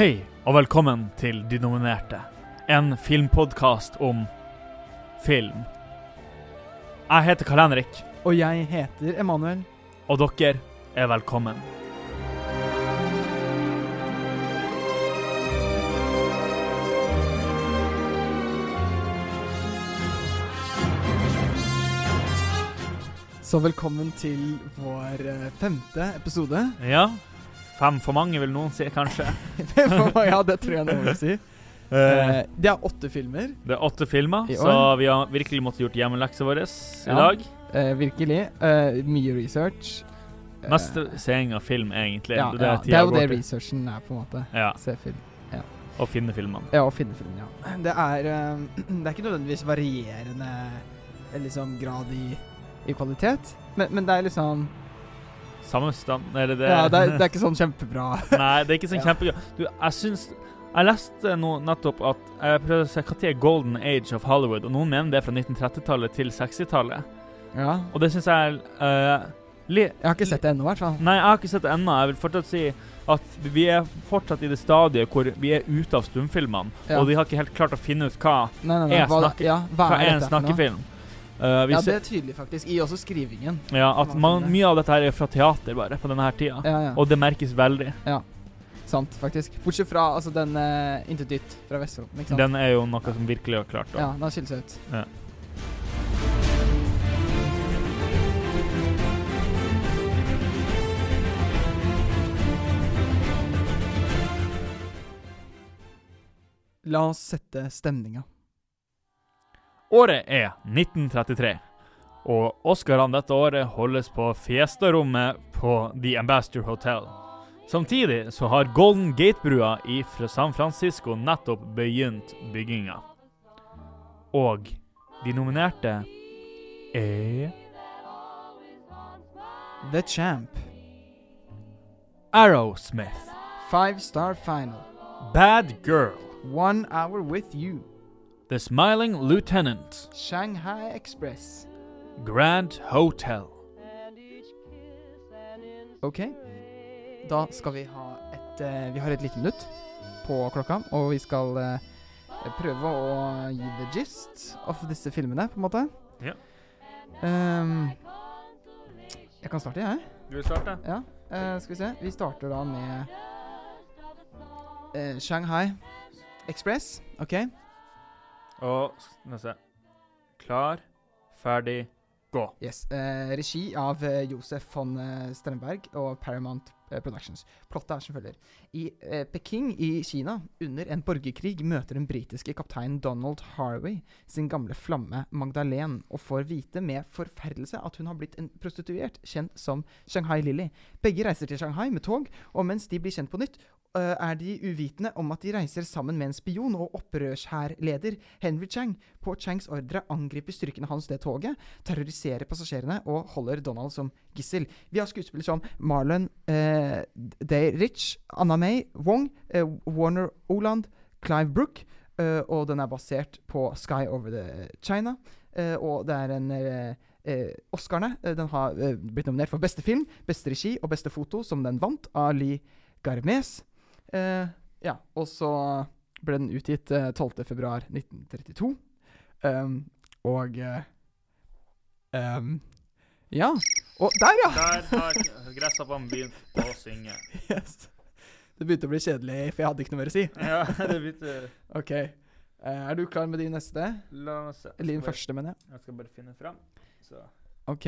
Hei, og velkommen til De nominerte. En filmpodkast om film. Jeg heter Karl Henrik, Og jeg heter Emanuel. og dere er velkommen. Så velkommen til vår eh, femte episode. Ja, fem for mange, vil noen si, kanskje. ja, det tror jeg noen vil si. Eh, det er åtte filmer, det er åtte filmer, så vi har virkelig måttet gjort hjemmeleksa vår i Ja. dag. Uh, virkelig. Uh, mye research. Mest seing av film, egentlig. ja, det, ja, det er jo det researchen er, på en måte. Ja, Se film. og finne filmene. Ja, og finne film, ja. Det er, det er ikke nødvendigvis varierende liksom, grad i, i kvalitet, men, men det er liksom Samme stand, eller det Ja, det er, det er ikke sånn kjempebra. Nei, det er ikke sånn Ja. kjempegøy. Du, jeg syns Jeg leste nå nettopp at Jeg prøvde å se er golden age of Hollywood, og noen mener det er fra 1930-tallet til 60-tallet. Ja. Og det syns jeg er li Jeg har ikke sett det ennå, i hvert fall. Nei, jeg har ikke sett det ennå. Jeg vil fortsatt si at vi er fortsatt i det stadiet hvor vi er ute av stumfilmene, Ja. og de har ikke helt klart å finne ut hva, Nei, nei, nei. Er Hva, snakke- ja, hva, hva er en snakkefilm. Vi Ja, det er tydelig, faktisk. I også skrivingen. ja, at man, mye av dette her er fra teater, bare, på denne her tida. Ja, ja. Og det merkes veldig. Ja, Sant, faktisk. Bortsett fra altså, den uh, Intet dytt fra Vesterålen. Den er jo noe som virkelig har klart å Ja, den skilt seg ut. Ja. La oss sette stemninga. Året er 1933, og Oscarene dette året holdes på Fiesta-rommet på The Ambassador Hotel. Samtidig så har Golden Gate-brua i San Francisco nettopp begynt bygginga. Og de nominerte er The Champ. Arrowsmith, Five Star Final. Bad Girl, One Hour With You. The Smiling Lieutenant, Shanghai Express. Grand Hotel. OK. Da skal vi ha et eh, Vi har et lite minutt på klokka, og vi skal eh, prøve å gi the gist of disse filmene, på en måte. Ja. Um, jeg kan starte, jeg. Du vil starte? Ja, eh, skal vi se. Vi starter da med eh, Shanghai Express. OK? Og se Klar, ferdig, gå. Yes. Eh, regi av eh, Josef von eh, Sternberg og Paramount eh, Productions. Plottet er som følger. I eh, Peking i Kina, under en borgerkrig, møter den britiske kapteinen Donald Harvey sin gamle flamme Magdalene, og får vite med forferdelse at hun har blitt en prostituert, kjent som Shanghai Lily. Begge reiser til Shanghai med tog, og mens de blir kjent på nytt, er de uvitende om at de reiser sammen med en spion og opprørshærleder, Henry Chang. På Changs ordre angriper styrkene hans det toget, terroriserer passasjerene og holder Donald som gissel. Vi har skuespillere som Marlon eh, Day Rich, Anna May Wong, eh, Warner Oland, Clive Brook, eh, og den er basert på Sky Over the China. eh, og det er en eh, eh, Oscarene. eh, den har eh, blitt nominert for beste film, beste regi og beste foto, som den vant, av Lee Garmes. Eh, ja, og så ble den utgitt eh, 12.2.1932. Um, og eh, um, Ja. Og der, ja! Der har gresshoppene begynt å synge. Yes. Det begynte å bli kjedelig, for jeg hadde ikke noe mer å si. Ja, det begynte OK. Eh, er du klar med din neste? La meg se. Eller din første, mener jeg. Jeg skal bare finne fram. Så. OK.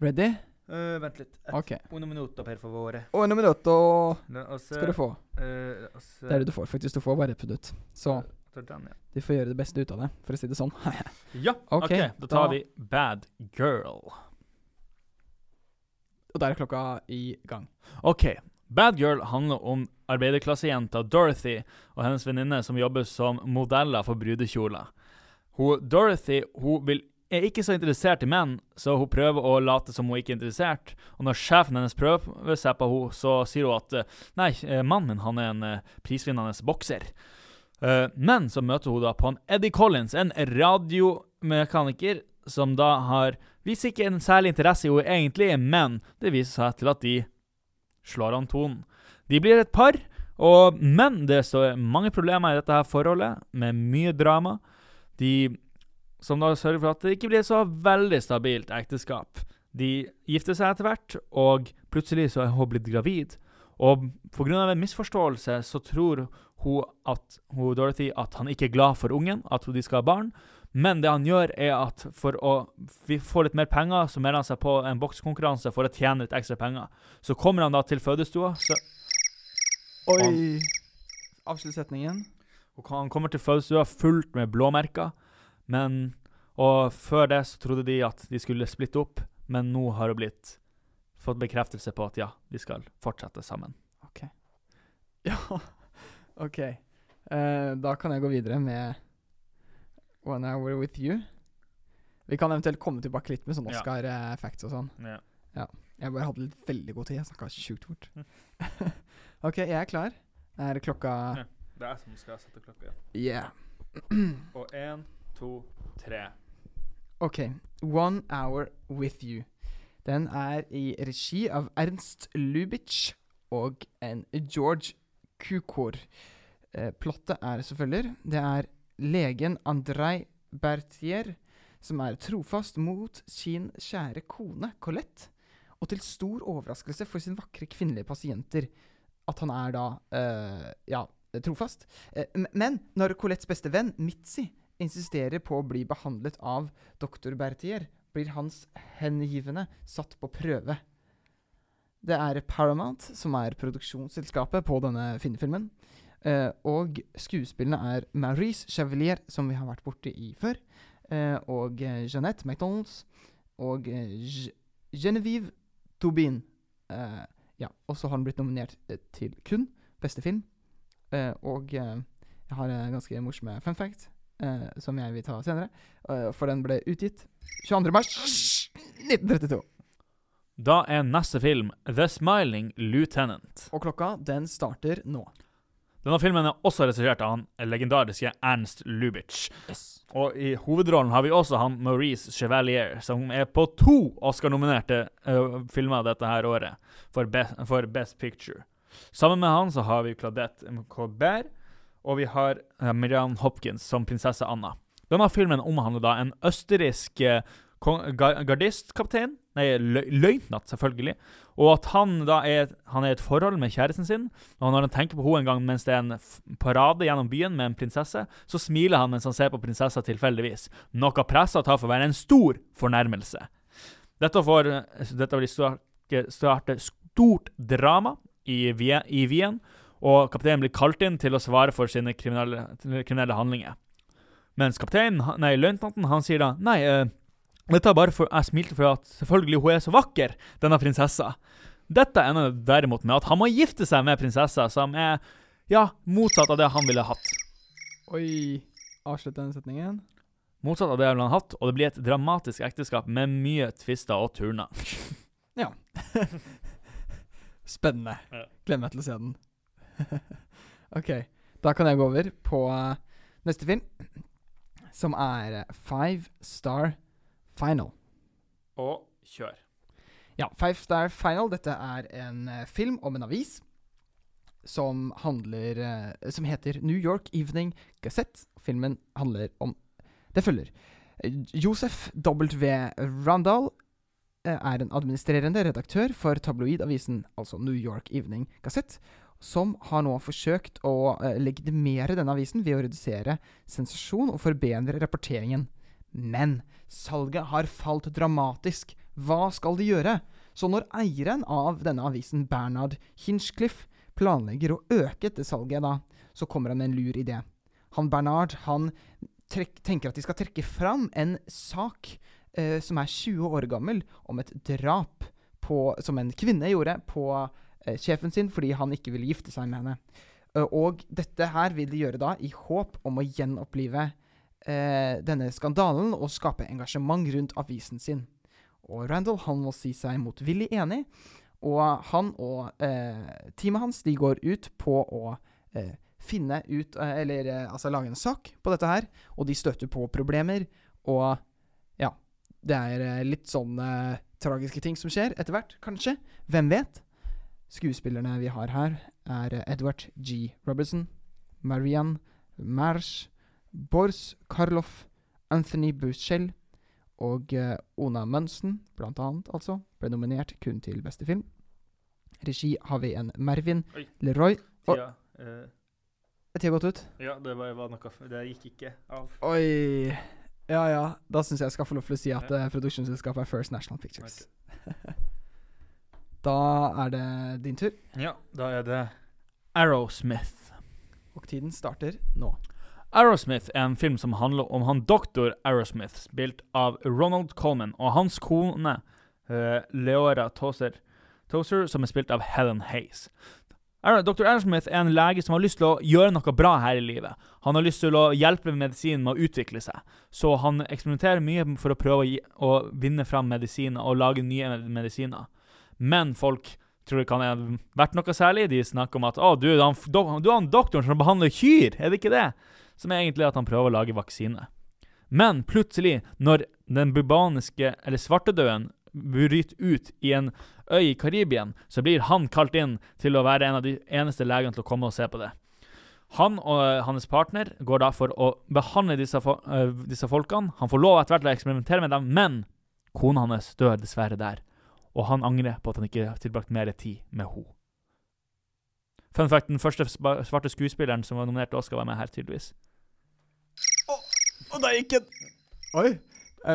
Ready? Eh, vent litt. Et okay. uno minuto, per favore. Og noen minutter oss skal du få. Uh, oss, Det er det du får, faktisk. Du får bare et minutt. Så ja. du får gjøre det beste ut av det, for å si det sånn. Ja, Ok, OK. Da tar da- vi Bad Girl. og der er klokka i gang. OK. Bad Girl handler om arbeiderklassejenta Dorothy og hennes venninne som jobber som modeller for brudekjoler. Hun, Dorothy hun vil, er ikke så interessert i menn, så hun prøver å late som hun ikke er interessert. Og når sjefen hennes prøver seg på henne, så sier hun at eh, nei, eh, mannen min han er en eh, prisvinnende bokser. Men så møter hun da på en Eddie Collins, en radiomekaniker, som da har Viser ikke en særlig interesse i henne egentlig, men det viser seg til at de slår an tonen. De blir et par, Og, men det står mange problemer i dette her forholdet, med mye drama. De som da sørger for at det ikke blir så veldig stabilt ekteskap. De gifter seg etter hvert, og plutselig så er hun blitt gravid. Og pga. en misforståelse så tror hun, at, hun Dorothy at han ikke er glad for ungen, at de skal ha barn. Men det han gjør, er at for å få litt mer penger, så melder han seg på en boksekonkurranse for å tjene litt ekstra penger. Så kommer han da til fødestua. så Oi. Avslutt setningen. Han kommer til fødestua fullt med blåmerker. Men Og før det så trodde de at de skulle splitte opp, men nå har det blitt fått bekreftelse på at ja, de skal fortsette sammen. OK. Ja, OK. Uh, da kan jeg gå videre med One Hour With You. Vi kan eventuelt komme tilbake litt med sånn Ja. Oscar-facts og sånn. Ja. Jeg bare hadde litt veldig god tid. Jeg snakka sjukt fort. Mm. OK, jeg er klar. Er klokka Ja. Det er jeg som skal sette klokka. Yeah. Og én, to, tre. OK. One Hour With You. Den er i regi av Ernst Lubitsch og en George Kukor. Eh, plottet er som følger. Det er legen Andrej Berthier som er trofast mot sin kjære kone Colette, og til stor overraskelse for sin vakre kvinnelige pasienter at han er da eh, ja, trofast. Eh, men når Colettes beste venn, Mitzi, insisterer på å bli behandlet av doktor Berthier, blir hans hengivne satt på prøve. Det er Paramount som er produksjonsselskapet på denne filmen. Uh, og skuespillene er Maurice Chevalier, som vi har vært borti i før, uh, og eh, Jeanette McDonalds og eh, Genevieve Tobin. Ja, og så har den blitt nominert til kun beste film. Og jeg har en ganske morsom fun fact eh, som jeg vil ta senere. eh, for den ble utgitt 22. mars 1932. Da er neste film The Smiling Lieutenant. Og klokka, den starter nå. Denne filmen er også regissert av han legendariske Ernst Lubitsch. Og i hovedrollen har vi også han Maurice Chevalier, som er på to Oscar-nominerte uh, filmer dette her året for, be for Best Picture. Sammen med han så har vi Claudette Colbert, og vi har uh, Miriam Hopkins som prinsesse Anna. Denne filmen omhandler da en østerriksk eh, gardistkaptein, nei, lø løytnant selvfølgelig, og at han da er, han er et forhold med kjæresten sin, og når han tenker på henne en gang mens det er en parade gjennom byen med en prinsesse, så smiler han mens han ser på prinsessa tilfeldigvis, noe pressa tar for å være en stor fornærmelse. Dette, får, dette vil starte, stort drama i Wien, og kapteinen blir kalt inn til å svare for sine kriminelle, kriminelle handlinger. Mens kapteinen, nei, løytnanten, han sier da Nei, uh, dette er bare for Jeg smilte for at selvfølgelig hun er så vakker, denne prinsessa. Dette ender derimot med at han må gifte seg med prinsessa, som er ja, motsatt av det han ville hatt. Oi. Avslutt den setningen. Motsatt av det han ville hatt, og det blir et dramatisk ekteskap med mye tvister og turner. ja. Spennende. Gleder meg til å se den. OK. Da kan jeg gå over på eh, neste film, som er eh, Five Star Final. Og kjør. Ja, Five Star Final. Dette er en eh, film om en avis som handler Som heter New York Evening Gazette. Filmen handler om Det følger. Josef W. Randall er en administrerende redaktør for tabloidavisen, altså New York Evening Gazette, som har nå forsøkt å eh, legitimere denne avisen ved å redusere sensasjon og forbedre rapporteringen. Men salget har falt dramatisk. Hva skal de gjøre? Så når eieren av denne avisen, Bernard Hinchcliffe, planlegger å øke dette salget, da, så kommer han med en lur idé. Han Bernard han tenker at de skal trekke fram en sak eh, som er 20 år gammel, om et drap på, som en kvinne gjorde på sjefen sin fordi han ikke ville gifte seg med henne. Eh, og dette her vil de gjøre da i håp om å gjenopplive eh, denne skandalen og skape engasjement rundt avisen sin. Og Randall han må si seg motvillig enig, og han og eh, teamet hans de går ut på å eh, finne ut eh, Eller eh, altså lage en sak på dette her, og de støter på problemer, og ja Det er eh, litt sånn eh, tragiske ting som skjer etter hvert, kanskje. Hvem vet? Skuespillerne vi har her, er eh, Edward G. Robertson, Marianne Marsh, Bors Karloff, Anthony Buschel og eh, Ona Munson, blant annet, altså, ble nominert kun til beste film. Regi har vi en Mervin Oi. Leroy. og Tida, eh, tida gått ut? ja, det var, var noe Det gikk ikke av. Oi. Ja ja, da syns jeg jeg skal få lov til å si at ja. produksjonsselskapet er First National Pictures. da er det din tur, Ja, da er det Arrowsmith. og tiden starter nå. Arrowsmith er en film som handler om han doktor Arrowsmith, spilt av Ronald Coleman, og hans kone uh, Leora Tozer, Toser, som er spilt av Helen Hayes. Dr. Arrowsmith er en lege som har lyst til å gjøre noe bra her i livet. Han har lyst til å hjelpe medisinen med å utvikle seg, så han eksperimenterer mye for å prøve å, gi, å vinne fram medisiner og lage nye medisiner. Men folk tror det kan ha vært noe særlig. De snakker om at å, du, du, du er han doktoren som behandler kyr, er det ikke det? Som er egentlig at han prøver å lage vaksine. Men plutselig, når den bubaniske, eller svartedauden, bryter ut i en øy i Karibien, så blir han kalt inn til å være en av de eneste legene til å komme og se på det. Han og eh, hans partner går da for å behandle disse, eh, disse folkene. Han får lov etter hvert til å eksperimentere med dem, men kona hans dør dessverre der. Og han angrer på at han ikke har tilbrakt mer tid med henne. Fun fact, den første svarte skuespilleren som var nominert til Oscar, var med her, tydeligvis. Og da gikk den! Oi.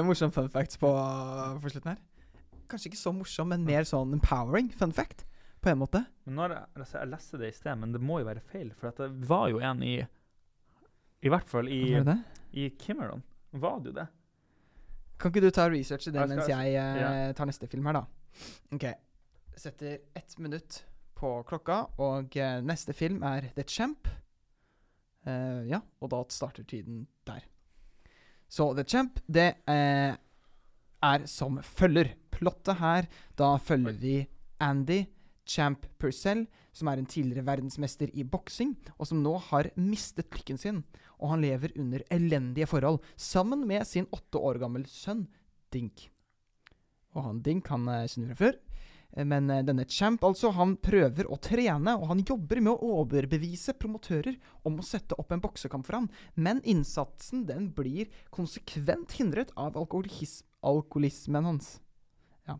Morsom fun fact på, på slutten her. Kanskje ikke så morsom, men mer sånn empowering fun fact, på en måte. Men når jeg, altså, jeg leste det i sted, men det må jo være feil, for at det var jo en i I hvert fall i, i Kimmeron. Var det jo det? Kan ikke du ta research i det Jeg skal- mens jeg eh, ja. tar neste film her, da? OK. Setter ett minutt på klokka, og eh, neste film er The Champ. Eh, ja, og da starter tiden der. Så The Champ, det eh, er som følger. Plottet her, da følger vi Andy Champ Purcell, som er en tidligere verdensmester i boksing, og som nå har mistet lykken sin. Og han lever under elendige forhold, sammen med sin åtte år gammel sønn Dink. Og han Dink han eh, kjenner før. Eh, Men eh, denne Champ altså, han prøver å trene, og han jobber med å overbevise promotører om å sette opp en boksekamp for han. Men innsatsen den blir konsekvent hindret av alkoholismen hans. Ja.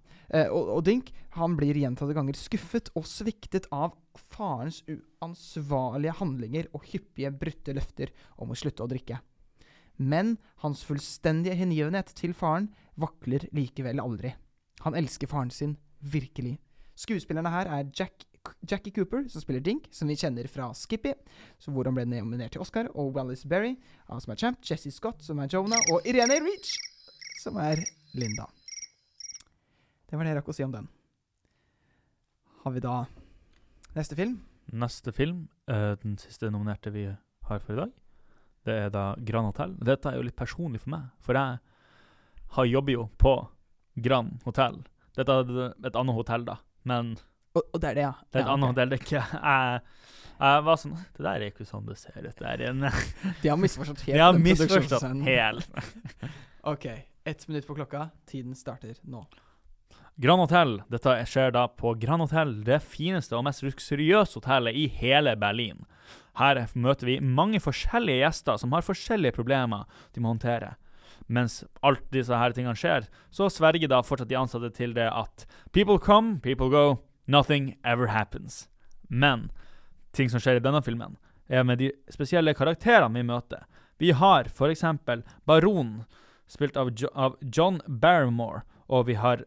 Og, og Dink han blir gjentatte ganger skuffet og sviktet av farens uansvarlige handlinger og hyppige brutte løfter om å slutte å drikke. Men hans fullstendige hengivenhet til faren vakler likevel aldri. Han elsker faren sin virkelig. Skuespillerne her er Jack, Jackie Cooper, som spiller Dink, som vi kjenner fra Skippy, hvor han ble nominert til Oscar, og Wallis Berry, som er Champ, Jesse Scott, som er Jonah, og Irene Reach, som er Linda. Det var det jeg rakk å si om den. Har vi da neste film? Neste film, eh, den siste nominerte vi har for i dag, det er da Grand Hotel. Dette er jo litt personlig for meg, for jeg har jobber jo på Grand Hotel. Dette er et annet hotell, da, men Og, og det er det, ja. det er et ja, annet okay. hotell. Det er ikke Jeg, jeg var sånn Det der er ikke sånn det ser ut. Det er en De har misforstått helt. De har misforstått helt. Ok, ett minutt på klokka. Tiden starter nå. Grand Hotel. Dette skjer da på Grand Hotel, det fineste og mest luksuriøse hotellet i hele Berlin. Her møter vi mange forskjellige gjester som har forskjellige problemer de må håndtere. Mens alt disse her tingene skjer, så sverger da fortsatt de ansatte til det at people come, people go, nothing ever happens. Men ting som skjer i denne filmen, er med de spesielle karakterene vi møter. Vi har eksempel Baron, spilt av, jo av John Barrymore, og vi har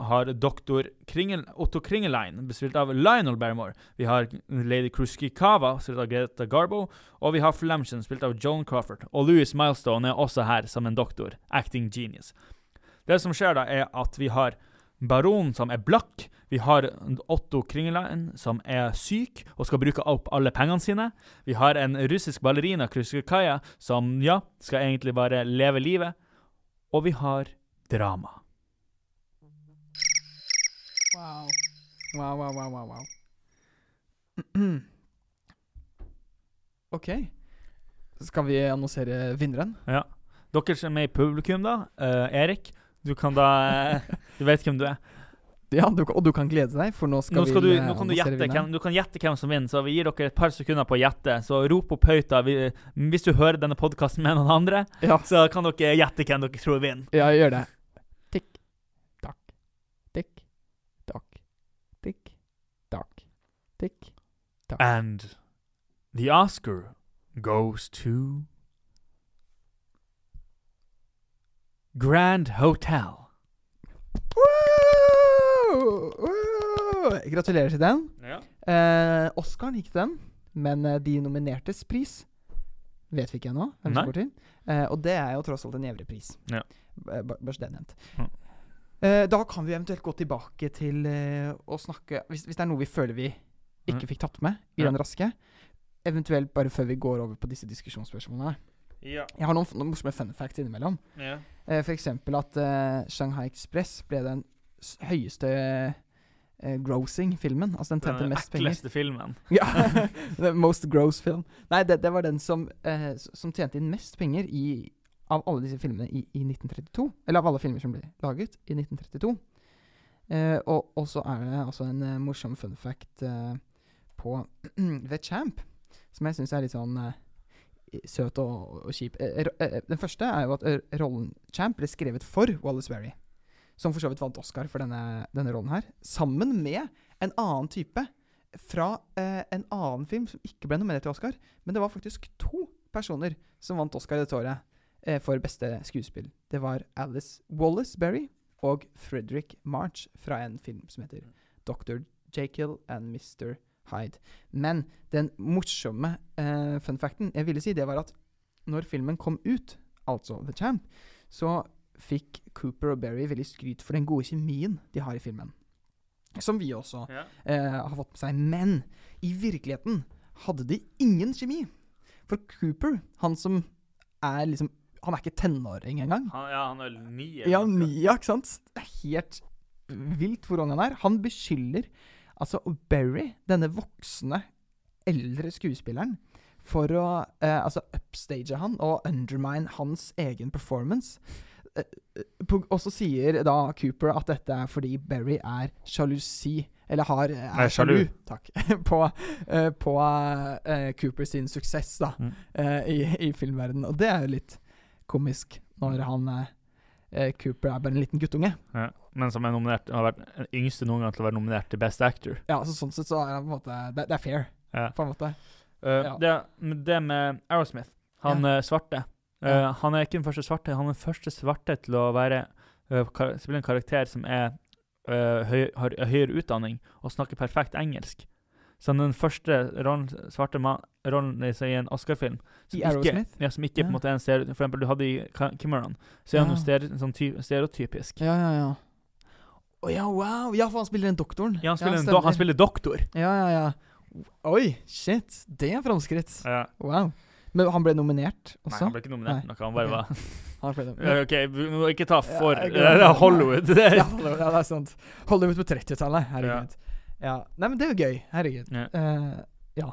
har doktor Kringel, Otto Kringelein, spilt av Lionel Barrymore. Vi har lady Kruskikava, spilt av Greta Garbo. Og vi har Flemchen, spilt av Joan Crawford. Og Louis Milestone er også her som en doktor. Acting genius. Det som skjer da, er at vi har Baron som er blakk. Vi har Otto Kringelein som er syk og skal bruke opp alle pengene sine. Vi har en russisk ballerina, Kruskikaya, som ja, skal egentlig bare leve livet. Og vi har drama. Wow. Wow, wow, wow, wow, wow. OK. Skal vi annonsere vinneren? Ja. Dere som er med i publikum, da. Uh, Erik, du kan da eh, Du vet hvem du er. Ja, du, og du kan glede deg, for nå skal Nå, skal vi du, nå kan du annonsere gjette hvem, du kan gjette hvem som vinner, så vi gir dere et par sekunder på å gjette. Så rop opp høyt da, vi, hvis du hører denne podkasten med noen andre, Ja, så kan dere gjette hvem dere tror vinner. ja, gjør det. Tikk, takk, tikk, takk, tikk, takk, Takk. And the Oscar goes to Grand Hotel. Woo! Woo! Gratulerer til den. Ja. Eh, Oscaren gikk til den, men eh, de nominertes pris vet vi ikke ennå hvem som går til. Eh, og det er jo tross alt en gjevre pris. Ja. B- Bare så det er nevnt. Mm. Eh, da kan vi eventuelt gå tilbake til eh, å snakke hvis, hvis det er noe vi føler vi ikke Mhm. fikk tatt med i den raske. Eventuelt bare før vi går over på disse diskusjonsspørsmålene. Ja. Jeg har noen, noen morsomme fun facts innimellom. ja. Uh, for eksempel at uh, Shanghai Express ble den høyeste uh, grossing-filmen. Altså den tjente Den mest penger. ekleste filmen. Ja, The most gross film. Nei, det, det var den som, uh, som tjente inn mest penger i, av alle disse filmene i, i 1932. Eller av alle filmer som ble laget i 1932. Eh, og så er det altså en eh, morsom fun fact eh, på The Champ, som jeg syns er litt sånn uh, søt og, og kjip. Uh, den første er jo at rollen Champ ble skrevet for Wallace Berry. Som for så vidt vant Oscar for denne, denne rollen her. Sammen med en annen type fra en annen film som ikke ble nominert til Oscar. Men det var faktisk to personer som vant Oscar dette året for beste skuespill. Det var Alice Wallace Berry og Frederick March fra en film som heter Dr. Jekyll and Mr. Hyde. Men den morsomme uh, fun facten jeg ville si, det var at når filmen kom ut, altså The Champ, så fikk Cooper og Berry veldig skryt for den gode kjemien de har i filmen. Som vi også Ja. uh, har fått med seg. Men i virkeligheten hadde de ingen kjemi. For Cooper, han som er liksom Han er ikke tenåring engang. Han, ja, han er ni. Ja, ni, ja, ikke sant? Det er helt vilt hvor ung han er. Han beskylder altså Berry, denne voksne, eldre skuespilleren, for å eh, altså upstage han og undermine hans egen performance. Eh, eh, Og så sier da Cooper at dette er fordi Berry er sjalusi, eller har, er Nei, sjalu. takk, på, eh, på eh, Coopers sin suksess da, Mm. eh, i, i filmverdenen. Og det er jo litt komisk når han eh, eh, Cooper er bare en liten guttunge. Ja. Men som er nominert, har vært den yngste noen gang til å være nominert til Best Actor. Ja, så sånn sett så er det på en måte Det, det er fair, Ja. på en måte. Uh, Ja. det, det med Aerosmith, han er svarte uh, Ja. Han er ikke den første svarte, han er den første svarte til å være uh, spille en karakter som er uh, høy, har høyere utdanning og snakker perfekt engelsk. Så den første rollen, svarte man, rollen i en Oscar-film som ja, som ikke på en måte er en stereotyp For eksempel, du hadde i Cameron, så er han Ja. jo sånn stereotypisk. Ja, ja, ja. Å ja, wow! Ja, for han spiller den doktoren. Ja, han spiller, en do, han spiller doktor. Ja, ja, ja. Oi, shit. Det er framskritt. Ja. Wow. Men han ble nominert også? Nei, han ble ikke nominert Nei. noe. Han bare okay. var Han ble OK, må ikke ta for Ja, jeg Hollywood. Det er, ja, Hollywood, ja, det er sant. Hollywood på 30-tallet. Herregud. Ja. Nei, men det er jo gøy. Herregud. Ja. Uh, ja.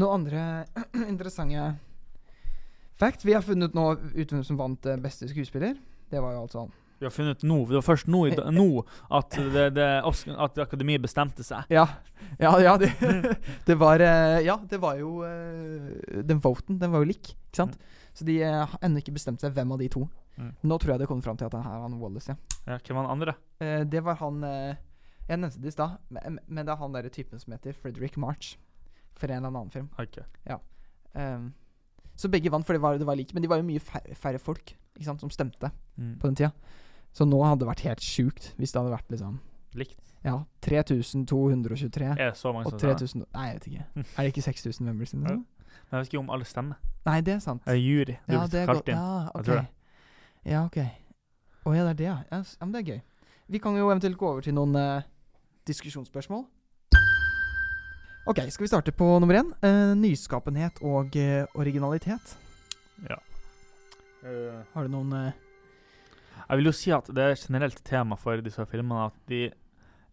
Noen andre interessante fact? Vi har funnet nå ut hvem som vant eh, beste skuespiller. Det var jo altså Vi har funnet nå, det var først nå, nå at, det, det, Oscar, at Akademiet bestemte seg. Ja, ja, ja det, det var eh, Ja, det var jo Den voten, den var jo lik, ikke sant? Så de har ennå ikke bestemt seg hvem av de to. Mm. Nå tror jeg det kommer fram til at det er han Wallace, ja. Ja, hvem var han andre? Det var han Jeg nevnte det i stad, men, men det er han derre typen som heter Frederick March. For en eller annen film. Ok. Um, så begge vant, for det var, det var like, men de var jo mye færre, færre folk sant, som stemte Mm. på den tida. Så nå hadde det vært helt sjukt hvis det hadde vært liksom Likt. Ja, 3223 Er det så mange og 3000 Nei, jeg vet ikke. Er det ikke 6000 members? Eller Ja. noe? Men Jeg vet ikke om alle stemmer. Nei, det er sant. Det er jury. Du Ja, blir det kalt inn. Ja, ok. Ja, ok. Å ja, det er det, ja. ja. ja. Men det er gøy. Vi kan jo eventuelt gå over til noen eh, diskusjonsspørsmål. Ok, skal vi starte på nummer én? Eh, nyskapenhet og eh, originalitet. Ja. Eh, Har du noen eh, jeg vil jo si at det er et generelt tema for disse filmene at de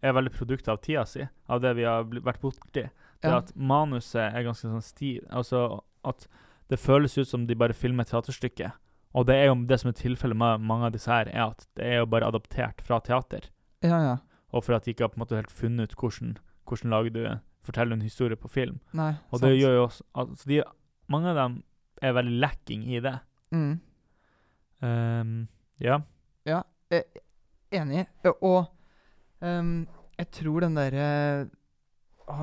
er veldig produktet av tida si, av det vi har bl- vært borti. Det ja. at manuset er ganske sånn stiv, Altså at det føles ut som de bare filmer et teaterstykke. Og det er jo det som er tilfellet med mange av disse her, er at det er jo bare adaptert fra teater. ja, ja. Og for at de ikke har på en måte helt funnet ut hvordan, hvordan lager du forteller en historie på film. Nei, Og det sant. gjør jo også at så de, Mange av dem er veldig lacking i det. mm. Um, ja. Eh, Enig. Eh, Og um, jeg tror den derre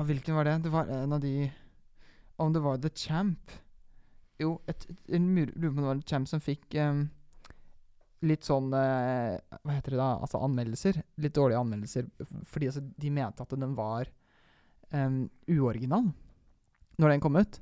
hvilken var det? Det var en av de Om det var The Champ Jo, jeg lurer på om det var The Champ som fikk ehm, litt sånn eh, Hva heter det da? Altså anmeldelser. Litt dårlige anmeldelser. Fordi altså, de mente at den var um, uoriginal når den kom ut.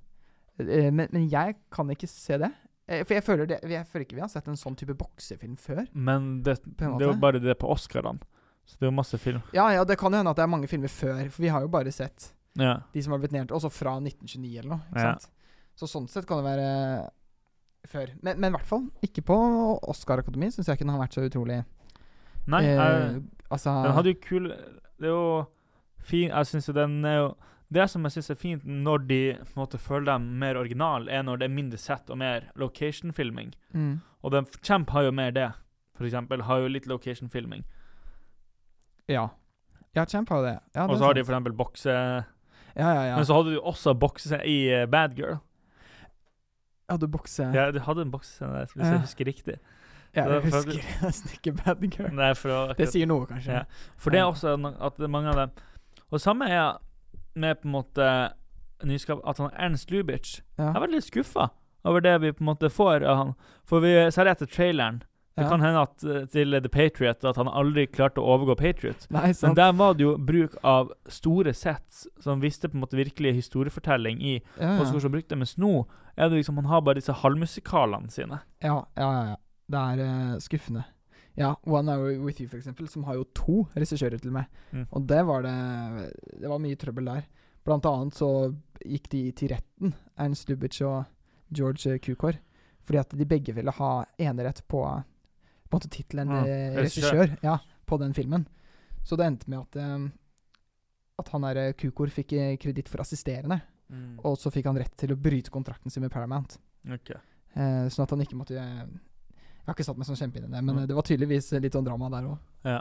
Eh, men, men jeg kan ikke se det. For jeg føler, det, jeg føler ikke vi har sett en sånn type boksefilm før. Men det, det er jo bare det på Oscarene. Så det er jo masse film. Ja, ja, det kan jo hende at det er mange filmer før, for vi har jo bare sett Ja. de som har blitt nedtalt, også fra 1929 eller noe. Ja. sant? Så sånn sett kan det være før. Men, men i hvert fall ikke på Oscar-akademi, syns jeg ikke den har vært så utrolig Nei, eh, jeg, Altså den hadde jo kul Det er jo fin Jeg syns jo den er jo Det som jeg syns er fint når de måtte føle dem mer original, er når det er mindre sett og mer location-filming. mm, Og den Champ har jo mer det, for eksempel. Har jo litt location-filming. Ja. Ja, Champ har jo det. Ja, og så har de for eksempel bokse... Ja, ja, ja. Men så hadde du også bokse i eh, Bad Girl. Du bokse. Ja, du hadde en boksescene der, hvis jeg husker riktig. Ja, jeg er husker nesten ikke Bad Girl. Nei, for å, Det sier noe, kanskje. Ja. For det er også at det er mange av dem Og samme er med på en måte nyskap At han Ernst Lubitsch Ja. Jeg var litt skuffa over det vi på en måte får av han. For vi særlig etter traileren. Det Ja. kan hende at eh, til The Patriot at han aldri klarte å overgå Patriot. Nei, Men der var det jo bruk av store sets som viste på en måte virkelig historiefortelling i ja, ja. som brukte det Mens nå er det liksom Han har bare disse halvmusikalene sine. Ja, ja, ja. ja. Det er uh, skuffende. Ja, One Hour With You, for eksempel, som har jo to regissører til meg. Mm. Og det var det Det var mye trøbbel der. Blant annet så gikk de til retten, Ernst Lubitsch og George Cukor, fordi at de begge ville ha enerett på på en måte tittelen eh, regissør. ja, på den filmen. Så det endte med at um, at han der Kukor fikk eh, kreditt for assisterende, og så fikk han rett til å bryte kontrakten sin med Paramount. Okay. Uh, sånn at han ikke måtte Jeg har ikke satt meg sånn kjempe inn i det, men Mm. eh, det var tydeligvis litt sånn drama der òg. Ja.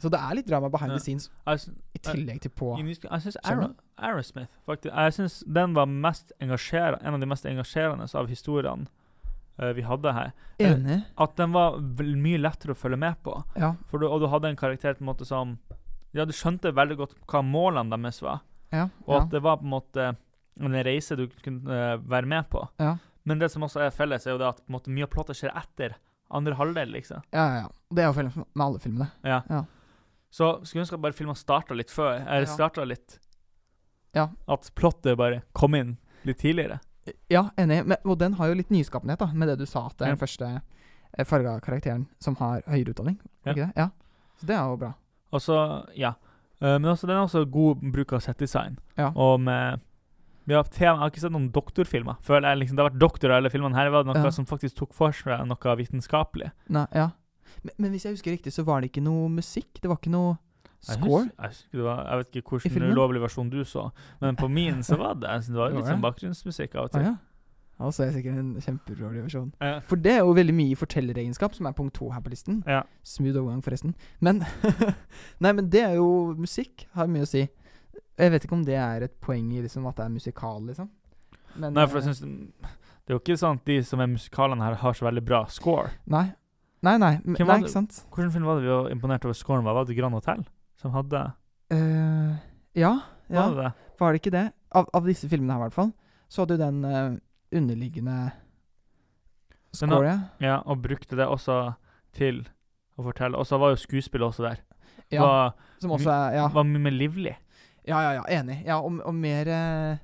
Så det er litt drama behind Ja. the scenes, Jeg, i tillegg til på jeg syns Aerosmith faktisk Jeg syns den var mest engasjerende en av de mest engasjerende av historiene eh, vi hadde her. Enig. At den var mye lettere å følge med på. Ja. Du, og du hadde en karakter på en måte som Ja, du skjønte veldig godt hva målene deres var, ja, og ja. at det var på en måte en reise du kunne eh, være med på. Men det som også er felles, er jo det at måte mye av plottet skjer etter andre halvdel, liksom. Ja, ja. Det er jo felles med alle filmene. Ja. Ja. Så skulle ønske at bare filmen starta litt før. Eller starta litt Ja. At plottet bare kom inn litt tidligere. Ja, enig. Men, og den har jo litt nyskapenhet, da, med det du sa, at det er den første eh, farga karakteren som har høyere utdanning. Ja. Ikke det? Ja. Så det er jo bra. Og så, ja. Eh, men også, den er også god bruk av settdesign. Ja. Og med ja, tema, Jeg har ikke sett noen doktorfilmer. Føler jeg liksom, Det har vært doktor i alle filmene. Her var det noe Ja. som faktisk tok for seg noe vitenskapelig. Nei, ja. Men, men hvis jeg husker riktig, så var det ikke noe musikk? Det var ikke noe score? Jeg, husker jeg, var, jeg vet ikke hvilken ulovlig versjon du så, men på min så var det, det var litt sånn bakgrunnsmusikk av og Ah, til. ja. Ja, så er sikkert en kjempeulovlig versjon. Ja. For det er jo veldig mye fortelleregenskap, som er punkt to her på listen. Ja. Smooth overgang, forresten. Men Nei, men det er jo musikk. Har mye å si. Jeg vet ikke om det er et poeng i liksom at det er musikal, liksom. Men Nei, for jeg syns synes Det er jo ikke sånn at de som er musikalene her, har så veldig bra score. Nei. Nei, nei. nei ikke sant? Hvilken film var det vi var imponert over scoren? Var det Grand Hotel som hadde Uh, ja. ja. Var det det? Var det ikke det? Av, av disse filmene her, i hvert fall. Så hadde du den uh, underliggende score, ja. Ja, og brukte det også til å fortelle. Og så var jo skuespillet også der. ja. Var, Som også er Ja, var mye mer livlig. ja, ja, ja enig. Ja, og, og mer uh,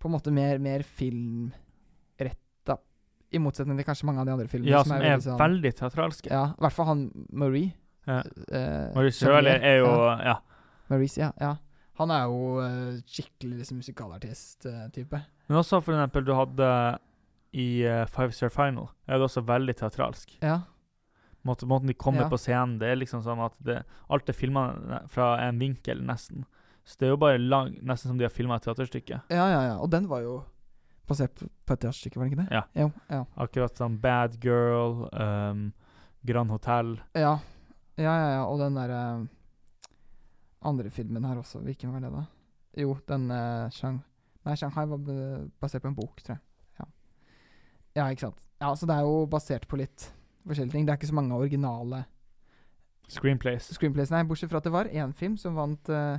På en måte mer, mer filmretta. I motsetning til kanskje mange av de andre filmene. Ja, som er veldig sånn- veldig teatralske. Ja, i hvert fall han Marie. Ja. eh, Maurice Chevalier. Er jo ja. Maurice, ja. ja. Han er jo uh, skikkelig liksom, musikalartist-type. Men også for eksempel du hadde i uh, Five Star Final, er det også veldig teatralsk. ja. Måten, måten de kommer Ja. på scenen, det er liksom sånn at det, alt er filma fra en vinkel, nesten. Så det er jo bare lang, nesten som de har filma et teaterstykke. ja, ja, ja. Og den var jo basert på, på et teaterstykke, var det ikke det? Ja. Jo, ja. Akkurat som Bad Girl, um, Grand Hotel Ja, ja, ja. ja. Og den derre andre filmen her også. Hvilken var det, da? Jo, den uh, Shang Nei, Shanghai var basert på en bok, tror jeg. Ja. ja, ikke sant. Ja, Så det er jo basert på litt forskjellige ting. Det er ikke så mange originale Screenplays. screenplays, nei, bortsett fra at det var én film som vant uh,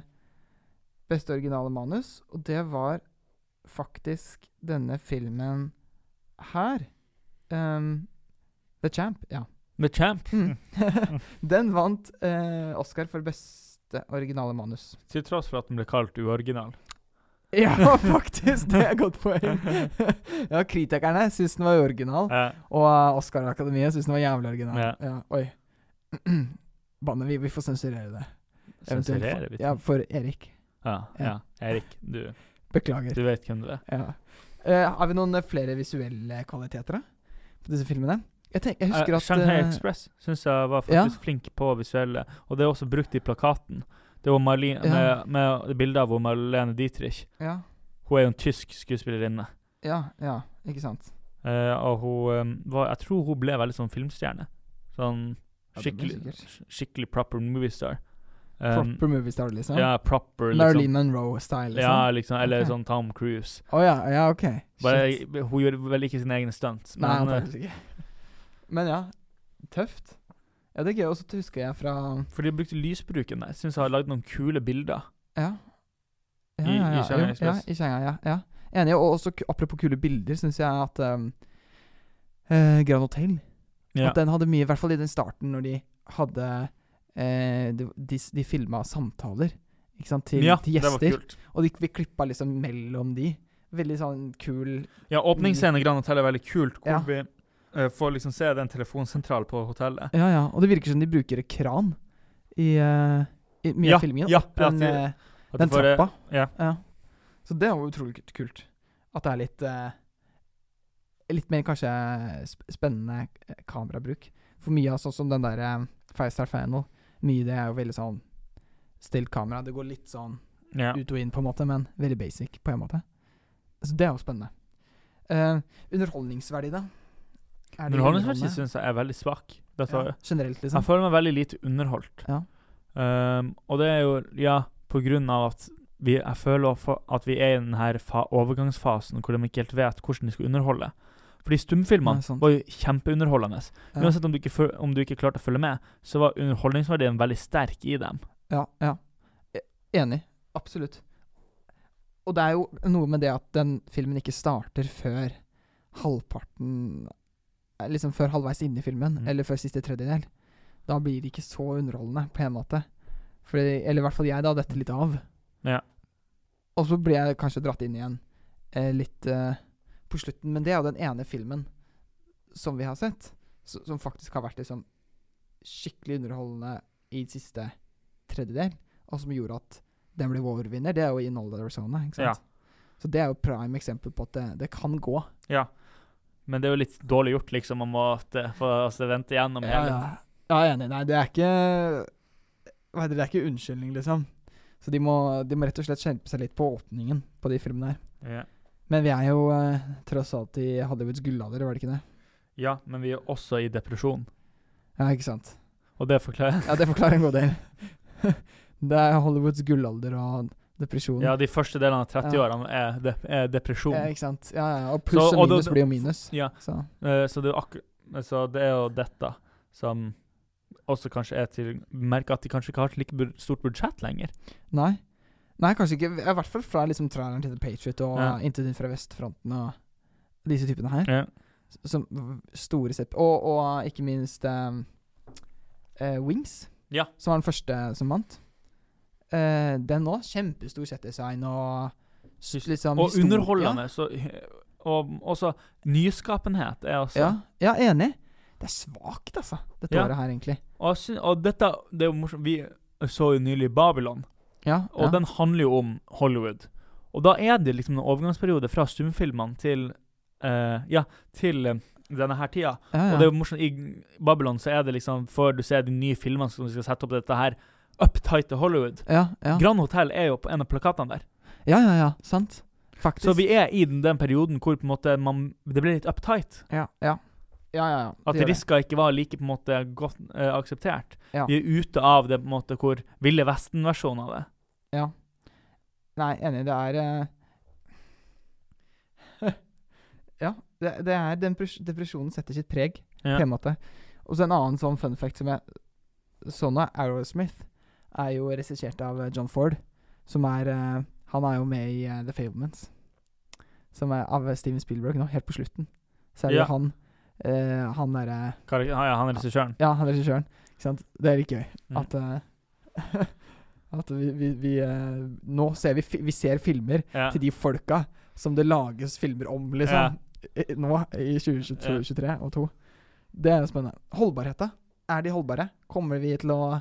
beste originale manus, og det var faktisk denne filmen her. Um, The Champ, ja. The Champ. Mm. Den vant eh, Oscar for beste originale manus. Til tross for at den ble kalt uoriginal. Ja, faktisk! Det er et godt poeng. ja, kritikerne syns den var original, ja. og uh, Oscar-akademiet syns den var jævlig original. Ja. Ja, oi. Banne, vi, vi får sensurere det. Sensurere? for- Ja, for Erik. Ja, Ja. ja. Erik, du, Beklager. du vet hvem du er. Ja. Eh, har vi noen eh, flere visuelle kvaliteter da? på disse filmene? Jeg, tenk, jeg husker Eh, at Shanghai eh, Express syns jeg var ja. faktisk flink på visuelle, og det er også brukt i plakaten. Det var Marlene, Ja. med, med bilder av Marlene Dietrich. ja, Hun er jo en tysk skuespillerinne. ja, ja, ikke sant. Eh, og hun eh, var Jeg tror hun ble veldig sånn filmstjerne. Sånn Ja, skikkelig, skikkelig proper moviestar. Um, Proper movie star, liksom? Ja, proper, liksom. Marilyn Monroe-style, liksom? Ja, liksom. Eller okay. sånn Tom Cruise. Å ja, ja, ok. Bare, hun gjør vel ikke sine egne stunts, Nei, men eh, ikke. Men ja, tøft. Ja, det er gøy. Og så husker jeg fra For de brukte lysbruken der. Syns jeg har lagd noen kule bilder. Ja. Ja, I- ja, i ja, Shanghai jo, ja, i Shanghai, ja, ja. Enig. Og også apropos kule bilder, syns jeg at um, uh, Grand Hotel Ja. At den hadde mye, i hvert fall i den starten, når de hadde uh, De, de, de filma samtaler ikke sant, til, ja, til det var kult. Og de, vi klippa liksom mellom de. Veldig sånn kul Ja, åpningsscenen i Grand Hotel er veldig kult, hvor Ja. vi eh, får liksom se den telefonsentralen på hotellet. Ja, ja. Og det virker som de bruker kran i, uh, i mye Ja, av filmingen. ja, ja den, at de- eh, den trappa. Ja. Så det er jo utrolig kult-. At det er litt uh, Litt mer kanskje spennende kamerabruk. For mye av sånn som den der eh, Five Final, mye det er jo veldig sånn stilt kamera. Det går litt sånn ja. ut og inn, på en måte, men veldig basic på en måte. Så det er jo spennende. Uh, underholdningsverdi, da? Er det Underholdningsmessig syns jeg er veldig svak. Dette, ja, Generelt, Jeg liksom? føler meg veldig lite underholdt. Ja. Um, og det er jo, ja, på grunn av at vi, jeg føler at vi er i den her fa overgangsfasen hvor de ikke helt vet hvordan de skal underholde. Fordi stumfilmene var jo kjempeunderholdende. Ja. Uansett om du, ikke, om du ikke klarte å følge med, så var underholdningsverdien veldig sterk i dem. Ja, ja. E- Enig. Absolutt. Og det er jo noe med det at den filmen ikke starter før halvparten Liksom før halvveis inne i filmen, Mm. eller før siste tredjedel. Da blir det ikke så underholdende, på en måte. Fordi, eller i hvert fall jeg, da. Detter litt av. Ja. Og så blir jeg kanskje dratt inn igjen eh, litt eh, på slutten. Men det er jo den ene filmen som vi har sett, så, som faktisk har vært liksom skikkelig underholdende i siste tredjedel, og som gjorde at den ble vår-vinner. Det er jo In All Arizona, ikke sant? Så det er jo prime eksempel på at det, det kan gå. Ja. Men det er jo litt dårlig gjort, liksom, å måtte få altså, vente gjennom Ja, hele ja. ja, jeg er enig. Nei, det er ikke Hva heter det, det er ikke unnskyldning, liksom. Så de må, de må rett og slett skjerpe seg litt på åpningen på de filmene her. Ja. Men vi er jo eh, tross alt i Hollywoods gullalder, var det ikke det? ja, men vi er også i depresjon. Ja, ikke sant. Og det forklarer Ja, det forklarer en god del. det er Hollywoods gullalder og depresjon. Ja, de første delene av 30-årene er, de er depresjon. Ja, ikke sant. Ja, ja. Og pluss Så- og og minus blir jo minus. Ja, Så Uh, så det så det er jo dette som også kanskje er til Merker at de kanskje ikke har et like stort budsjett lenger. nei. Nei, kanskje ikke. I hvert fall fra liksom traileren til The Patriot og Ja. Inntil fra vestfronten og disse typene her. Ja. Som store sett Og, og ikke minst um, uh, Wings, Ja. som var den første som vant. Eh, den òg. Kjempestor settdesign og liksom Og histor- underholdende. Så, og også nyskapenhet er også Ja, ja, enig. Det er svakt, altså, dette Ja. året her, egentlig. Og, og dette Det er jo morsomt. Vi så jo nylig Babylon, Ja, og den handler jo om Hollywood. Og da er det liksom en overgangsperiode fra stumfilmene til uh, Ja, til uh, denne her tida. Og det er jo morsomt, i Babylon så er det liksom Før du ser de nye filmene som skal sette opp dette her uptight til Hollywood ja, ja. Grand Hotel er jo på en av plakatene der. ja, ja, ja, sant. Faktisk. Så vi er i den, den perioden hvor på en måte man, det blir litt uptight. Ja, ja. Ja, ja, ja. At. Riska ikke var like på en måte godt eh, akseptert. Vi er ute av det på en måte hvor Ville Vesten-versjonen av det. Ja. Nei, enig. Det er eh, Ja. Det, det er den Depresjonen setter sitt preg, Ja. på en måte. Og så en annen sånn fun fact som jeg så nå, Aerosmith, er jo regissert av eh, John Ford, som er eh, Han er jo med i eh, The Fablements, som er av Steven Spielberg nå, helt på slutten. Så er det Ja. han Uh, Han derre er Ja, ja, han regissøren. Ja, han regissøren. Ikke sant? Det er litt gøy. Mm. At, uh, at vi, vi, vi uh, Nå ser vi, vi ser filmer Ja. til de folka som det lages filmer om, liksom. I, nå i 2023 og 2. Det er spennende. Holdbarhet, da? Er de holdbare? Kommer vi til å